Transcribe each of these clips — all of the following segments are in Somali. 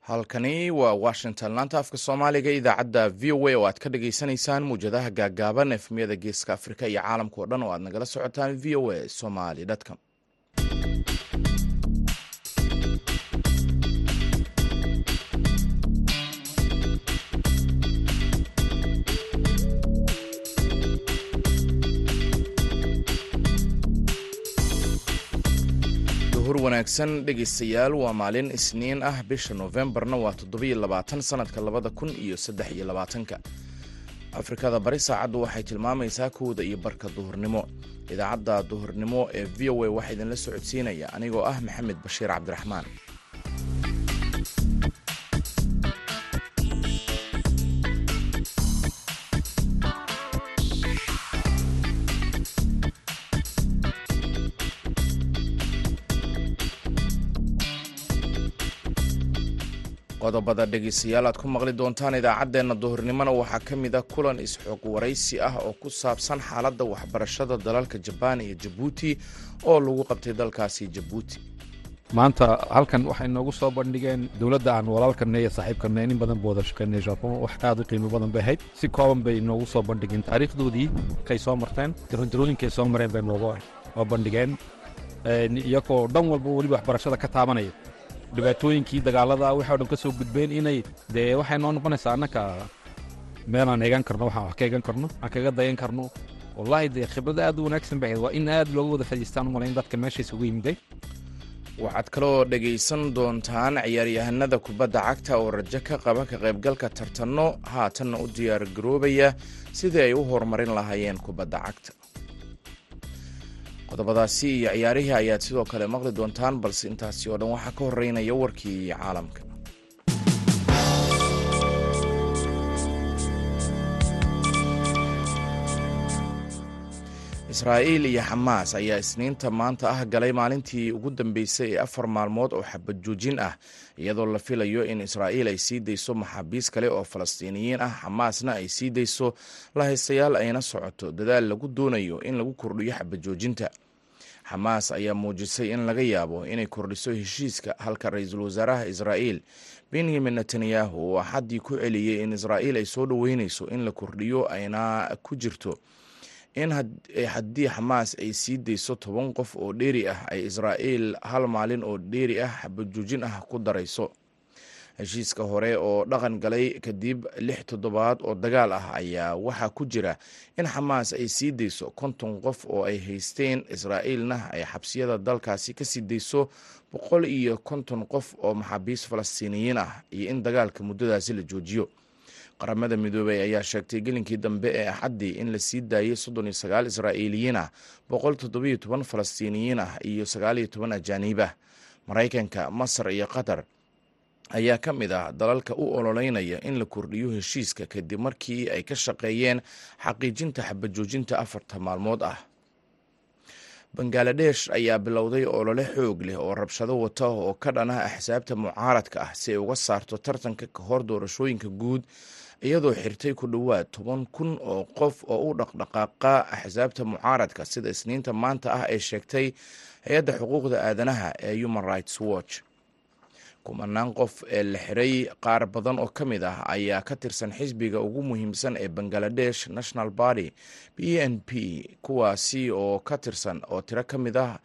halkani waa washington. Laanta afka soomaaliga idaacadda v o a oo aad ka dhagaysanaysaan muwjadaha gaagaaban efmiyada geeska afrika iyo caalamka oo dhan oo aad nagala socotaan v o a somali com wanaagsan dhegaystayaal waa maalin isniin ah. Bisha noofembarna waa toddobiyo labaatan sanadka labada kun iyo saddex iyo labaatanka afrikada bari saacaddu waxay tilmaamaysaa kowda iyo barka duhurnimo. Idaacadda duhurnimo ee v o a waxaa idinla socodsiinaya anigoo ah maxamed bashiir cabdiraxmaan qodobada dhegaystayaal aad ku maqli doontaan idaacaddeenna duhurnimona waxaa ka mid a kulan is-xoog waraysi ah oo ku saabsan xaaladda waxbarashada dalalka jabaan iyo jabuuti oo lagu qabtay dalkaasi jabuuti. Maanta halkan waxay noogu soo bandhigeen dowladda aan walaalkanay iyo saaxiibkanay in badan buu wada japon wax aad u qiimo badan bay ahayd. Si kooban bay noogu soo bandhigeen taariikhdoodii kay soo marteen darandarooyinkay soo mareen bay noogu bandhigeen. Iyagoo dhan walba weliba waxbarashada ka taabanaya dhibaatooyinkii dagaalada waxay o dhan ka gudbeen inay dee waxay noo noqonaysaa annaka meelaan eegan karno waxaan wax ka eegan karno aan kaga dayan karno. Wallaahi dee khibrada aad u wanaagsan ahayd waa in aad looga wada faa'idaystaan u dadka meesha isugu yimiday waxaad kaloo dhegaysan doontaan ciyaaryahanada kubadda cagta oo rajo ka qaba ka qaybgalka tartanno haatanna u diyaar garoobaya sidii ay u horumarin lahaayeen kubadda cagta qodobadaasi iyo ciyaarihii ayaad sidoo kale maqli doontaan balse intaasi oo dhan waxaa ka horeynaya warkii caalamka israa'iil iyo xamaas ayaa isniinta maanta ah galay maalintii ugu dambeysay ee afar maalmood oo xabad joojin ah iyadoo la filayo in israa'iil ay sii dayso maxaabiis kale oo falastiiniyiin ah. Xamaasna ay sii dayso lahaystayaal ayna socoto dadaal lagu doonayo in lagu kordhiyo xabad joojinta xamaas ayaa muujisay in laga yaabo inay kordhiso heshiiska halka ra'iisul wasaaraha israa'iil benyamin netanyahu uu axaddii ku celiyey in israa'iil ay soo dhoweynayso in la kordhiyo ayna ku jirto in haddii xamaas ay sii dayso toban qof oo dheeri ah ay israa'iil hal maalin oo dheeri ah xabajoojin ah ku darayso. Heshiiska hore oo dhaqan galay kadib lix toddobaad oo dagaal ah ayaa waxaa ku jira in xamaas ay sii dayso konton qof oo ay haysteen israa'iilna ay xabsiyada dalkaasi ka sii dayso boqol iyo konton qof oo maxaabiis falastiiniyiin ah iyo in dagaalka muddadaasi la joojiyo qaramada midoobey ayaa sheegtay gelinkii dambe ee axaddii in la sii daayey soddon iyo sagaal israa'iiliyiin ah boqol toddobiyo toban falastiiniyiin ah iyo sagaal iyo toban ajaaniib ah. Maraykanka masar iyo qatar ayaa ka mid ah dalalka u ololeynaya in la kordhiyo heshiiska kadib markii ay ka shaqeeyeen xaqiijinta xabajoojinta afarta maalmood ah bangaladesh ayaa bilowday olole xoog leh oo rabshado wata oo ka dhan ah axsaabta mucaaradka ah si ay uga saarto tartanka ka hor doorashooyinka guud iyadoo xirtay ku dhowaad toban kun oo qof oo u dhaqdhaqaaqa axsaabta mucaaradka sida isniinta maanta ah ay sheegtay hay'adda xuquuqda aadanaha ee human rights watch kumanaan qof ee la xiray qaar badan oo ka mid ah ayaa ka tirsan xisbiga ugu muhiimsan ee bangaladesh national party b n p kuwaasi oo ka tirsan oo tiro ka mid ah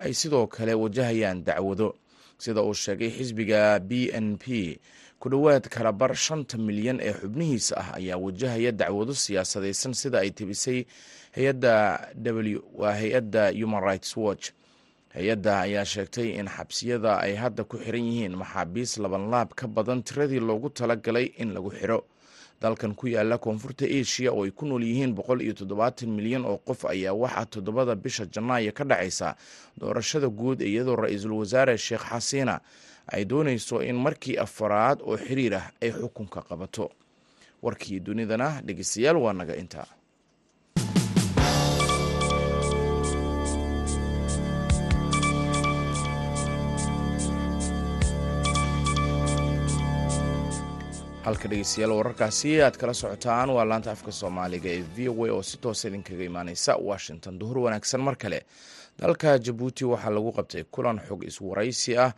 ay sidoo kale wajahayaan dacwado. Sida uu sheegay xisbiga b n p ku dhowaad kalabar shanta milyan ee xubnihiisa ah ayaa wajahaya dacwado siyaasadaysan sida ay tibisay hay'adda w waa hay'adda human rights watch hay'adda ayaa sheegtay in xabsiyada ay hadda ku xiran yihiin maxaabiis labanlaab ka badan tiradii loogu talagalay in lagu xiro. Dalkan ku yaalla koonfurta asia oo ay ku nool yihiin boqol iyo toddobaatan milyan oo qof ayaa waxaa toddobada bisha janaayo ka dhacaysa. Doorashada guud iyadoo ra'iisul wasaare sheekh xasiina ay doonayso in markii afaraad oo xiriir ah ay xukunka qabato. Warkii dunidana dhegeystayaal waa naga intaa halka dhegeystayaal wararkaasi aad kala socotaan waa laanta afka soomaaliga ee v o a oo si toosa idinkaga imaaneysa washington. Duhur wanaagsan mar kale. Dalka jabuuti waxaa lagu qabtay kulan xog iswaraysi ah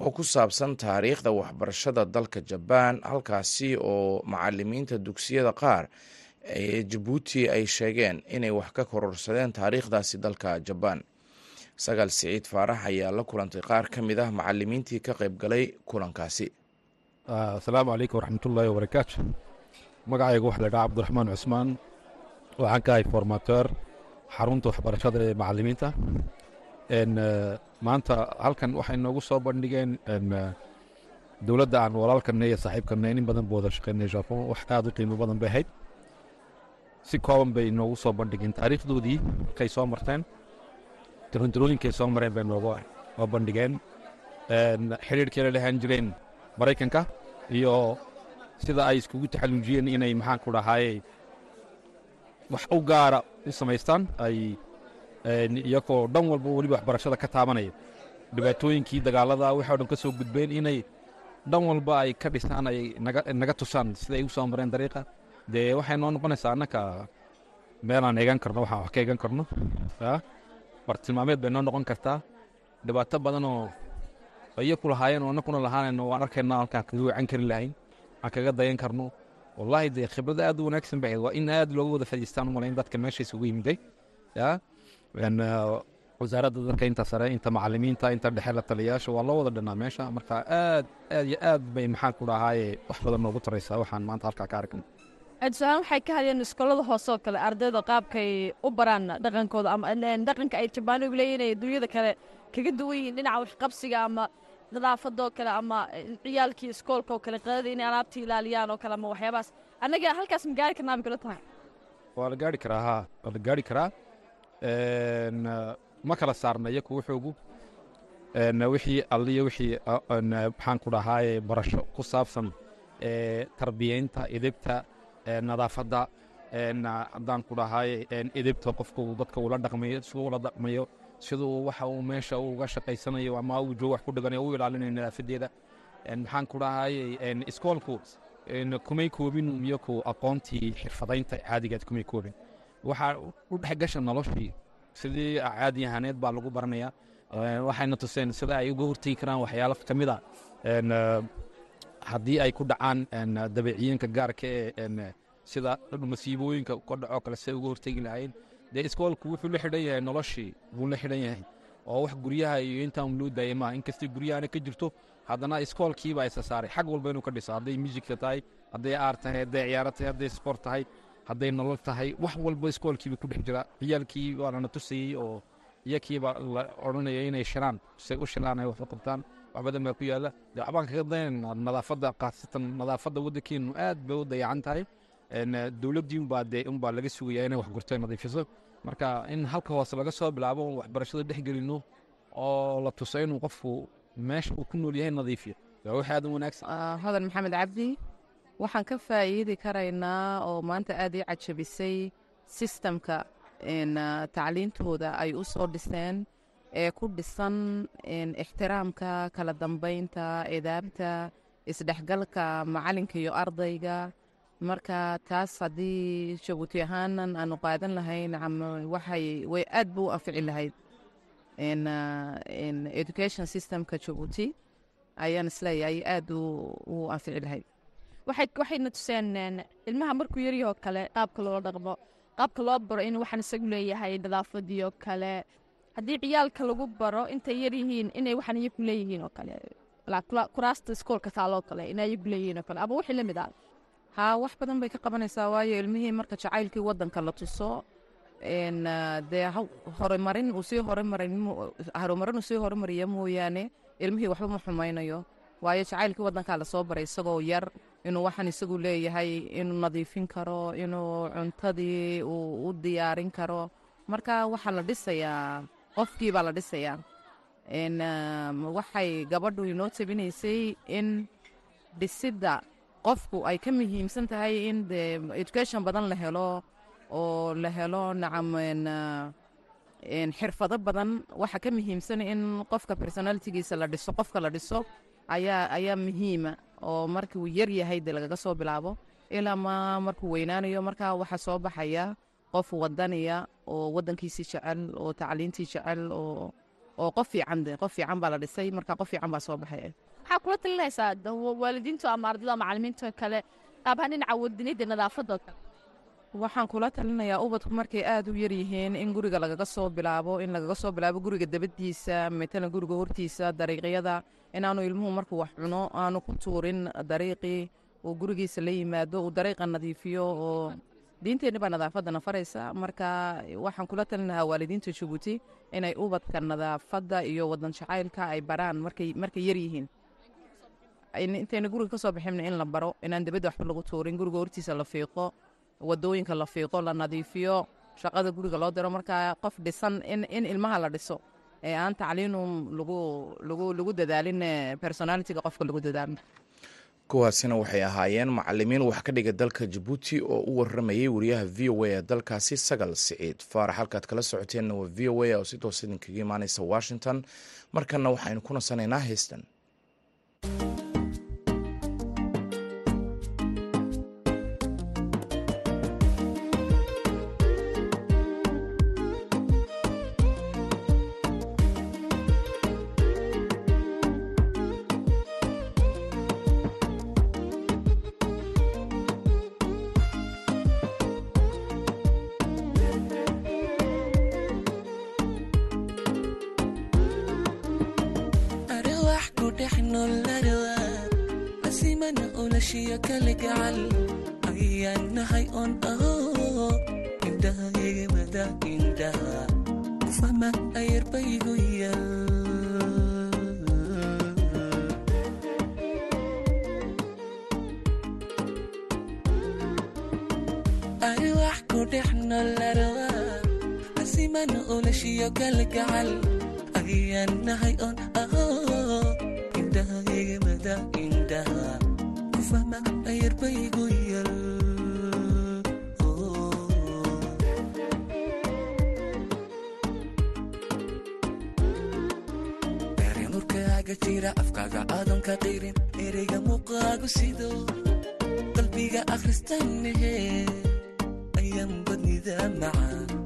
oo ku saabsan taariikhda waxbarashada dalka jabaan halkaasi oo macalimiinta dugsiyada qaar ee jabuuti ay sheegeen inay wax ka kororsadeen taariikhdaasi dalka jabaan. Sagaal siciid faarax ayaa la kulantay qaar ka mid ah macalimiintii ka qayb galay kulankaasi asalaamu calaykum waraxmatullaahi wabarakaatu magacaygu waxa la dhaha cabdiraxmaan cusmaan. Waxaan ka ahay formateur xarunta waxbarashada ee macalimiinta maanta halkan waxay noogu soo bandhigeen dowladda aan walaalkana iyo saaxiibkana in badan buu wada shaqeynay japon wax aad u qiimo badan bay ahayd. Si kooban bay noogu soo bandhigeen. Taariikhdoodii markay soo marteen tirontirooyinkay soo mareen bay noogu bandhigeen. Xidhiirhkay la dhahaan jireen maraykanka iyo sida ay iskugu taxalluujiyeen inay maxaan ku dhahaaye wax u gaara u samaystaan ay iyagoo dhan walba weliba waxbarashada ka taabanaya. Dhibaatooyinkii dagaalada waxay o dhan ka soo gudbeen inay dhan walba ay ka dhisaan ay naga tusaan siday u soo mareen dariiqa. Dee waxay noo noqonaysaa annaka meelaan eegan karno waxaan wax ka eegan karno bartilmaameed bay noo noqon kartaa. Dhibaato badanoo iyo ku lahaayeen oo annakuna lahaanayno waan arkayna halkaan kaga wacan kari lahayn aan kaga dayan karno. Wallaahi dee khibrada aad u wanaagsan bay waa in aad looga wada fadhiistaan umalayn dadka meesha isugu yimiday ya wasaaradda dadka inta sare inta macalimiinta inta dhexe la taliyayaasha waa loo wada dhanaa meesha. Marka aad aad iyo aad bay maxaan ku dhahaaye wax badan noogu taraysaa. Waxaan maanta halkaa ka arkay adsuhaan waxay ka hadleen iskoolada hoose oo kale ardayda qaabkay u baraan dhaqankooda ama dhaqanka ay jabaanigu leeyihiin ay dunyada kale kaga duwan yihiin dhinaca waxqabsiga ama nadaafadoo kale ama ciyaalkii iskoolka oo kale qadada inay alaabta ilaaliyaan oo kale ama waxyaabahaas. Annaga halkaas ma gaari karnaa bay kula tahay? Waa la gaari karaa haa waa la gaari karaa. Ma kala saarna iyaku wuxuugu wixii alliyo wixii maxaan ku dhahaaye barasho ku saabsan tarbiyeynta edebta nadaafadda. Haddaan ku dhahaaye edebta qofku dadka ula dhaqmayo siduu ula dhaqmayo siduu waxa uu meesha uga shaqaysanayo ama uu joog wax ku dhiganayo u ilaalinayo nadaafadeeda maxaan ku dhahaaye iskoolku kumay koobin iyaku aqoontii xirfadaynta caadigeed kumay koobin. Waxaa u dhexgasha noloshii. Sidii caadi ahaaneed baa lagu baranayaa. Waxayna tuseen sida ay uga hortegi karaan waxyaalo ka mid a haddii ay ku dhacaan dabeeciyeenka gaarka ee sida masiibooyinka ka dhacoo kale siday uga hortegi lahayn dee iskoolku wuxuu la xidhan yahay noloshii buu la xidhan yahay. Oo wax guryaha iyo intaan loo daayay maaha inkastay ka jirto haddana iskoolkiibaa isa saaray. Xag walba inuu ka dhiso hadday musikka tahay hadday aar tahay hadday ciyaaro tahay hadday sport tahay hadday nolol tahay wax walba iskoolkiiba ku dhex jira ciyaalkii waa lana tusayey oo iyakiiba la odhanaya inay shilaan say u shilaan ay wax u qabtaan wax ku yaalla dee waxbaan kaga dayanayna nadaafadda khaasatan nadaafadda waddankeenu aad bay u dayacan tahay dowladdii unbaa dee unbaa laga sugayaa inay wax gurto nadiifiso. Marka in halka hoose laga soo bilaabo waxbarashada dhex gelino oo la tuso inuu qofku meesha uu ku nool yahay nadiifiyo. Waa wax aad u wanaagsan. Hodan maxamed cabdi waxaan ka faa'iidi karaynaa oo maanta aad ii cajabisay sistamka tacliintooda ay u soo dhiseen ee ku dhisan ixtiraamka kala dambaynta edaabta isdhexgalka macalinka iyo ardayga marka taas haddii jabuuti ahaanan aanu qaadan lahayn waxay way aad u anfici lahayd. Education systemka jabuuti ayaan is leeyahay aad u anfici lahayd. Waxayna tuseen ilmaha markuu yaryahoo kale qaabka loola dhaqmo qaabka loo baro in waxaan isagu leeyahay nadaafadiioo kale. Haddii ciyaalka lagu baro intay yar yihiin inay waxaan iyagu leeyihiin oo kale. Kuraasta iskoolka taaloo kale inay iyagu leeyihiin oo kale. Ama wixii la mid ah haa wax badan bay ka qabanaysaa waayo ilmihii marka jacaylkii waddanka la tuso dee horumarin uu sii horumarin uu horumariya mooyaane ilmihii waxba ma xumaynayo. Waayo jacaylkii waddankaa la soo baray isagoo yar inuu waxaan isagu leeyahay inuu nadiifin karo inuu cuntadii u diyaarin karo. Marka waxaa la dhisayaa qofkii baa la dhisayaa. Waxay gabadhu inoo tabinaysay in dhisidda qofku ay ka muhiimsan tahay in de education badan la helo oo la helo nacam xirfado badan. Waxa ka muhiimsan in qofka personalitigiisa la dhiso qofka la dhiso ayaa ayaa muhiima oo markuu yar yahay dee lagaga soo bilaabo. Ilaa ma markuu weynaanayo markaa waxaa soo baxaya qof wadaniya oo wadankiisii jecel oo tacliintii jecel oo oo qof fiican de qof fiican baa la dhisay marka qof fiican baa soo baxaya waxaa kula talinaysaa waalidiintu ama ardada macalimiinta kale qaabahaan dhinaca wadaniyadda nadaafadoo kale waxaan kula talinayaa ubadku markay aad u yar yihiin in guriga lagaga soo bilaabo in lagaga soo bilaabo guriga dabadiisa matalan guriga hortiisa dariiqyada inaanu ilmuhu markuu wax cuno aanu ku tuurin dariiqii uu gurigiisa la yimaado uu dariiqa nadiifiyo oo diinteenni baa nadaafadana faraysa marka waxaan kula talinahaa waalidiinta jabuuti inay ubadka nadaafadda iyo wadan jacaylka ay baraan markay markay yar yihiin intayna guriga ka soo bixinna in la baro inaan dabadda waxba lagu tuurin guriga hortiisa la fiiqo waddooyinka la fiiqo la nadiifiyo shaqada guriga loo diro. Markaa qof dhisan in ilmaha la dhiso ee aan tacliinum lagu dadaalin personalitiga qofka lagu dadaalin kuwaasina waxay ahaayeen macalimiin wax ka dhiga dalka jabuuti oo u waramayay wariyaha v o a ee dalkaasi sagal siciid. Faarax halkaad kala socoteenna waa v o a oo si toos idinkaga imaaneysa washington. Markanna waxaynu ku nasanaynaa heystan qalbiga akhristanhe ayaan badnida macadaari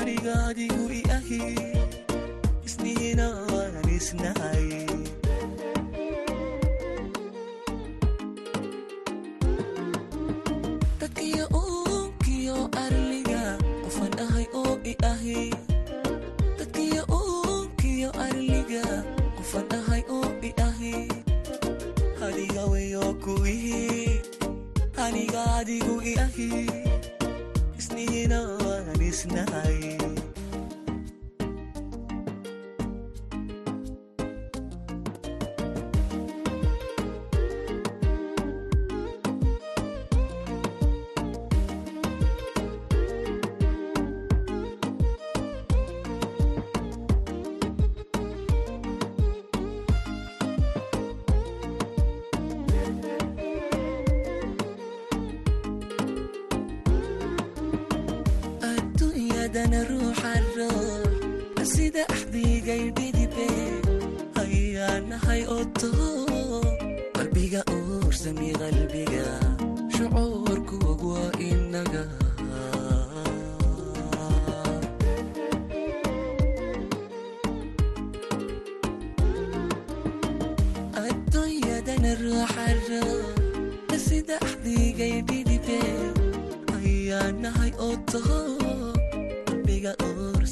aniga adigu i ahi isnihina waan isnahay dadkiya uunkiyo arliga qofan ahay oo i ahi. Dadkiya uunkiyo arliga qofan ahay oo i ahi. Adiga weyo kuwihi aniga adigu i ahi isnihina dhegaysanay waan isnahay adduunyadana ruuxa ruux sida axdigay dhidibe ayaanahay oto qalbiga uursami qalbiga shucuurkuog waa inaga adduunyadana ruuxa ruux sida axdigay dhidibe ayaanahay oto qalbiga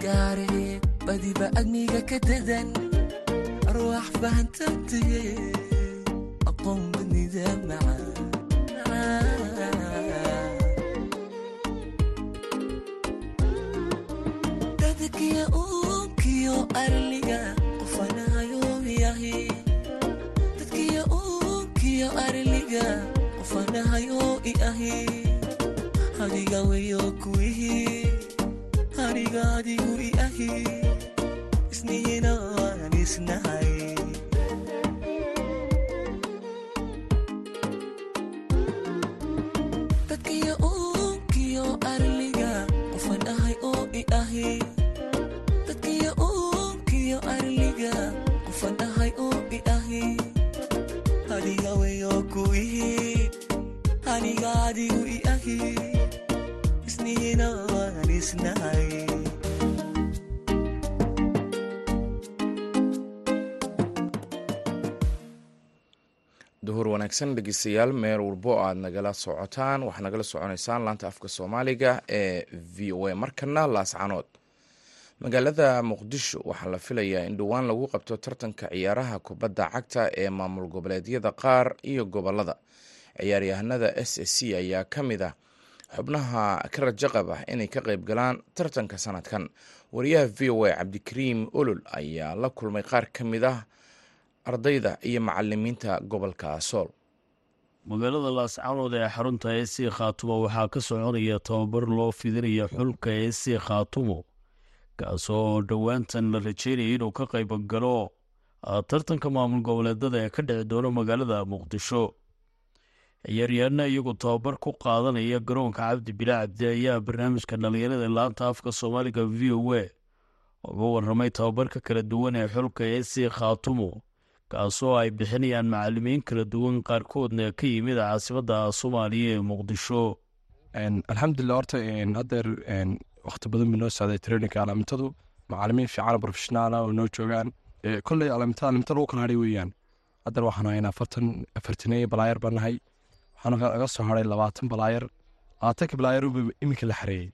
igaare badiba aniga ka dadan arwaax fahantagtee aqoon badnida macaan dadkiya uunkiyo arliga qofanahayo yahi dadkiya uunkiyo arliga qofanahayo i ahi adiga weyo kuwihi aniga adigu i ahi isnihina waan isnahay dadkiya uunkiyo arliga qofan ahay oo i ahi. Dadkiya uunkiyo arliga qofan ahay oo i ahi adiga weyo kuwihi aniga adigu i ahi. Isnihina waan isnahay wanaagsan dhegeystayaal meel walbo aad nagala socotaan. Waxaad nagala soconeysaan laanta afka soomaaliga ee v o a. Markana laascanood magaalada muqdisho waxaa la filayaa in dhowaan lagu qabto tartanka ciyaaraha kubadda cagta ee maamul goboleedyada qaar iyo gobollada ciyaaryahanada s c ayaa ka mid ah xubnaha ka rajaqab ah inay ka qayb galaan tartanka sanadkan. Wariyaha v o a cabdikariim olol ayaa la kulmay qaar ka mid ah ardayda iyo macalimiinta gobolka sool magaalada laascanood ee xarunta ee sii khaatumo waxaa ka soconaya tababar loo fidinaya xulka ee sii khaatumo kaasoo dhowaantan la rajeynaya inuu ka qayb galo tartanka maamul goboleedada ee ka dhici doona magaalada muqdisho. Ciyaaryahanna iyagoo tababar ku qaadanaya garoonka cabdi bila cabdi ayaa barnaamijka dhalinyarada laanta afka soomaaliga v o a uga waramay tababarka kala duwan ee xulka ee sii khaatumo kaasoo ay bixinayaan macalimiin kala duwan qaarkoodna ka yimid caasimada soomaaliya ee muqdisho. Alxamdulilah horta haddeer wakti badan bay noo socday traininka alaamintadu macalimiin fiican professionaala oo noo joogaan. Kolley alaamintada alaaminta lagu kala hadhay weeyaan. Haddeer waxaan haynaa afartan afartaneeye balaayar baan nahay. Waxaan naga soo hadhay labaatan balaayar. Labaatanka balaayar uba iminka la xareeyey.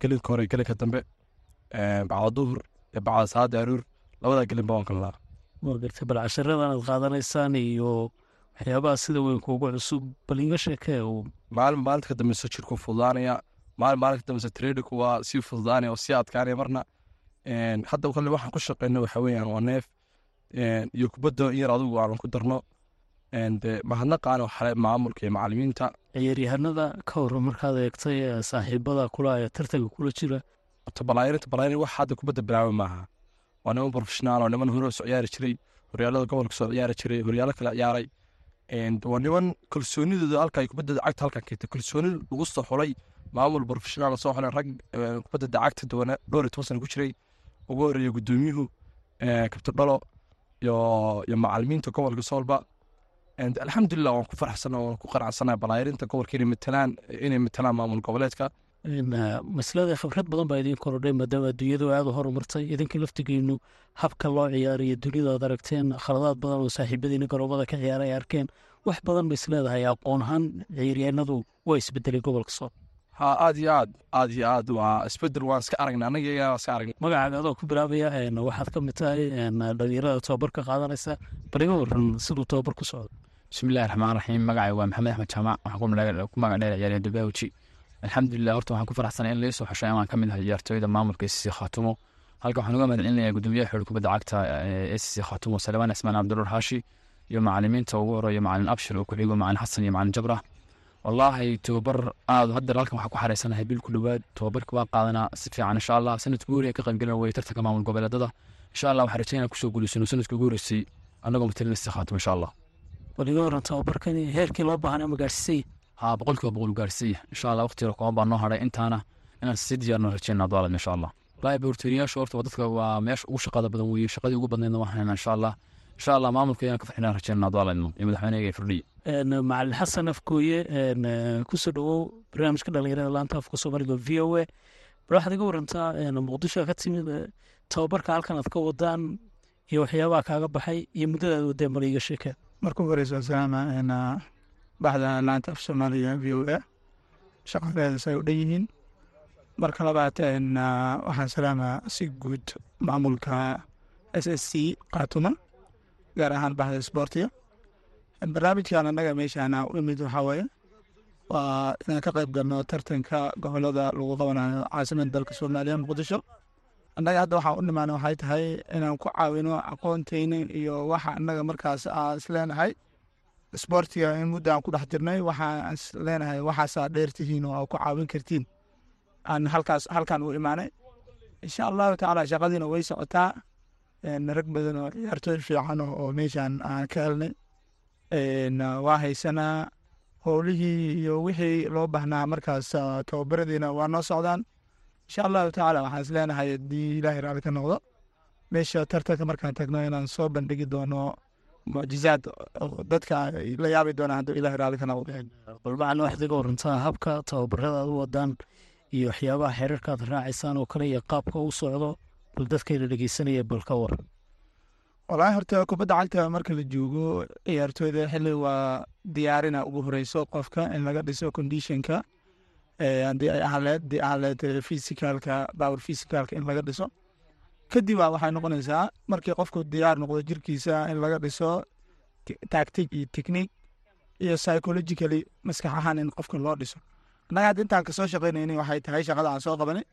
Gelinka hore gelinka dambe. Bacda duhur bacda saada aruur labadaa gelin baan kalnaa waa gartay bal casharadan aad qaadanaysaan iyo waxyaabaha sida weyn kuugu cusub. Bal iga sheekee maalin maalinta ka dambeysa jirku fududaanaya maalin maalinta ka dambeysa training waa sii fududaanaya oo sii adkaanaya marna. Hadda kale waxaan ku shaqeyno waxa weeyaan waa neef. Iyo kubadda in yar adigu aanan ku darno. De mahadnaqaana waxale maamulka iyo macalimiinta ciyaaryahanada ka hor markaad eegtay saaxiibada kula tartanka kula jira. Horta balaayirinta balaayirin wax hadda kubadda bilaaba maaha waa niman professionaal oo niman hore ciyaari jiray horyaalada gobolka soo ciyaari jiray horyaalo kale ciyaaray. Waa niman kalsoonidooda halka kubadda cagta halkan keentay. Kalsooni lagu soo xulay maamul professionaal soo xulay rag kubadda cagta duwana dhowr toban sana ku jiray. Ugu horreeya gudoomiyuhu kabtan dhalo iyo macalimiinta gobolka soolba alxamdulilah waan ku faraxsana waan ku qanacsana balaayirinta gobolka inay matalaan inay matalaan maamul goboleedka maslada khibrad badan baa idiin korodhay maadaama adduunyadu aada u horumartay idinka laftigeenu habka loo ciyaariyo dunida aragteen khaladaad badan oo saaxiibadiina garoomada ka ciyaara ay arkeen wax badan ba isleedahay aqoon ahaan ciyaaryahanadu waa isbedelay gobolka sool ha aad iyo aad aad iyo aad waa isbeddel waan iska aragnay anaga iyagaa iska magacaaga adoo ku bilaabaya waxaad ka mid tahay dhalinyarada tababar ka qaadanaysa bal iga waran siduu tababar ku socdo. Bismillahi raxmaan raxiim magacay waa maxamed axmed jaamac waxaan ku magac dheer ciyaaryahan dubawji alxamdulilah horta waxaan ku faraxsanay in laga soo xushay amaan ka mid ahay ciyaartooyda maamulka sc khaatumo halka waxaan uga mahadcelinayaa gudoomiyaha xul kubadda cagta ee sc khaatumo salmaan cismaan cabdiruur haashi iyo macalimiinta ugu horeeyo macalin abshir oo ku xigo macalin xasan iyo macalin jabra wallaahi tababar aad hadda halkan waxaa ku xareysanahay bil ku dhowaad. Tababarka waa qaadanaa si fiican insha allah sanadka horreya ka qaybgelin weye tartanka maamul goboleedada insha allah waxaan rajeynaa ku soo guuleysano sanadka ugu horreysay annagoo matalin khaatumo insha allah bal iga waran tababarkan heerkii loo baahnaa ma gaarsiisay haa boqolkiiba boqol gaarsiiya. Insha allah waqtiga kooban baa noo hadhay intaana inaan sii diyaarno rajeyna abdaalad insha allah wallaahi boorteeriyaashu horta waa dadka waa meesha ugu shaqada badan weeye shaqadii ugu badnaydna waxaan haynaa insha allah insha allah maamulka ayaan ka farxinaan rajeynaa adwaa laydmo iyo madaxweyneyga ee firdhiya macalin xasan afkooye ku soo dhowow barnaamijka dhalinyarada laanta afka soomaaliga v o a. Bal waxaad iga warantaa muqdisho ka timid tababarka halkan aad ka wadaan iyo waxyaabaha kaaga baxay iyo muddada aad wadeen bal iiga sheekee marka horeysa salaama baxda laanta af soomaaliga v o a. Shaqadeeda say u dhan yihiin. Marka labaad waxaan salaamaa si guud maamulka s s c kaatuma gaar ahaan baxda isboortiga barnaamijkan annaga meeshaan u imid waxaa waa inaan ka qayb galno tartanka gobollada lagu qabanayo caasimada dalka soomaaliya muqdisho. Annaga hadda waxaan u nimaana waxay tahay inaan ku caawino aqoonteyna iyo waxa annaga markaas aan isleenahay isboortiga in mudda aan ku dhex jirnay waxaan isleenahay waxaasaa dheertihiin oo aa ku caawin kartiin. Aan halkaas halkaan u imaanay. Insha allahu tacaala shaqadiina way socotaa. Rag badan oo ciyaartooy fiican oo meeshaan aan ka helnay. Waa haysanaa howlihii iyo wixii loo baahnaa markaas tababaradiina waa noo socdaan. Insha allahu tacaala waxaan isleenahay haddii ilaahay raalli ka noqdo meesha tartanka markaan tagno inaan soo bandhigi doono mucjizaad dadka la yaabi doonaa hadduu ka noqdo bal waxaad iga warantaa habka tababarada aad u wadaan iyo waxyaabaha xeerarka aad raacaysaan oo kale iyo qaabka u socdo bal dadkayna dhegeysanaya bal ka war. Walaahi horta kubadda cagta marka la joogo ciyaartooyda xilli waa diyaarina ugu horeyso qofka in laga dhiso conditionka haddii ay ahleed dii ahleed physicalka power physicalka in laga dhiso kadib a waxay noqonaysaa markii qofku diyaar noqdo jirkiisa in laga dhiso tactic iyo technique iyo psychologically maskax ahaan in qofka loo dhiso. Annaga intaan ka soo shaqeynayni waxay tahay shaqada aan soo qabanay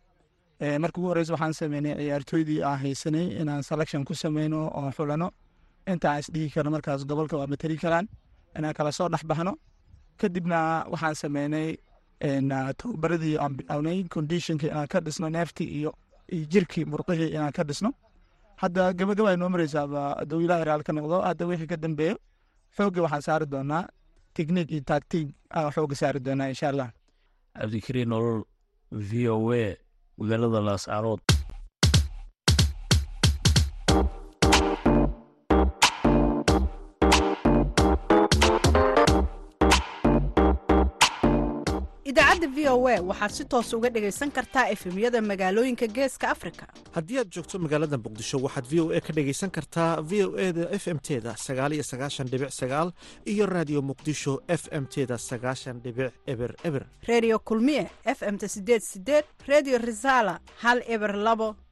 marka ugu horeysa waxaan sameynay ciyaartooydii aan haysanay inaan selection ku sameyno oo xulano. Intaan isdhihi karno markaas gobolka waa matali karaan inaan kala soo dhex baxno kadibna waxaan sameynay tababaradii aan bilownay conditionka inaan ka dhisno neeftii iyo iyo jirkii murqihii inaan ka dhisno. Hadda gabagaba ay noo mareysaaba hadduu ilaahay raali ka noqdo hadda wixii ka dambeeyo xoogga waxaan saari doonaa technique iyo tactic aan xoogga saari doonaa insha allah. Cabdikariin nolol v o a magaalada laascarood idaacadda v o a waxaad si toos uga dhegaysan kartaa efemyada magaalooyinka geeska afrika. Haddii aad joogto magaalada muqdisho waxaad v o a ka dhegaysan kartaa v o e da f m teda sagaal iyo sagaashan dhibic sagaal iyo raadiyo muqdisho f m teda sagaashan dhibic eber eber. Redio kulmiye f m ta sideed sideed redio resala hal eber labo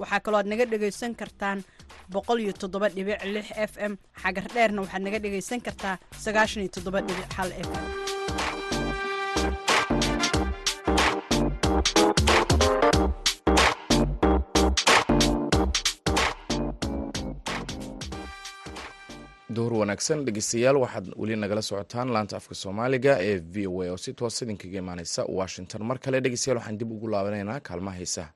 waxaa kaloo aad naga dhegaysan kartaan boqol iyo toddoba dhibic lix f m. Xagar dheerna waxaad naga dhegaysan kartaa f m. Duhur wanaagsan dhegeystayaal waxaad weli nagala socotaan laanta afka soomaaliga ee v o a oo si toos idinkaga imaaneysa washington. Mar kale dhegeystayaal waxaan dib ugu laabanaynaa kaalmaha heesaha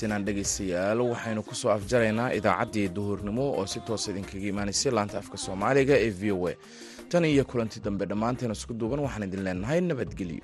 intaassinaan dhegaystayaal waxaynu ku soo afjaraynaa idaacaddii duhurnimo oo si toosa idinkaga imaanaysay laanta afka soomaaliga ee v o a. Tan iyo kulanti dambe dhammaanteen isku duuban waxaan idin leenahay nabadgelyo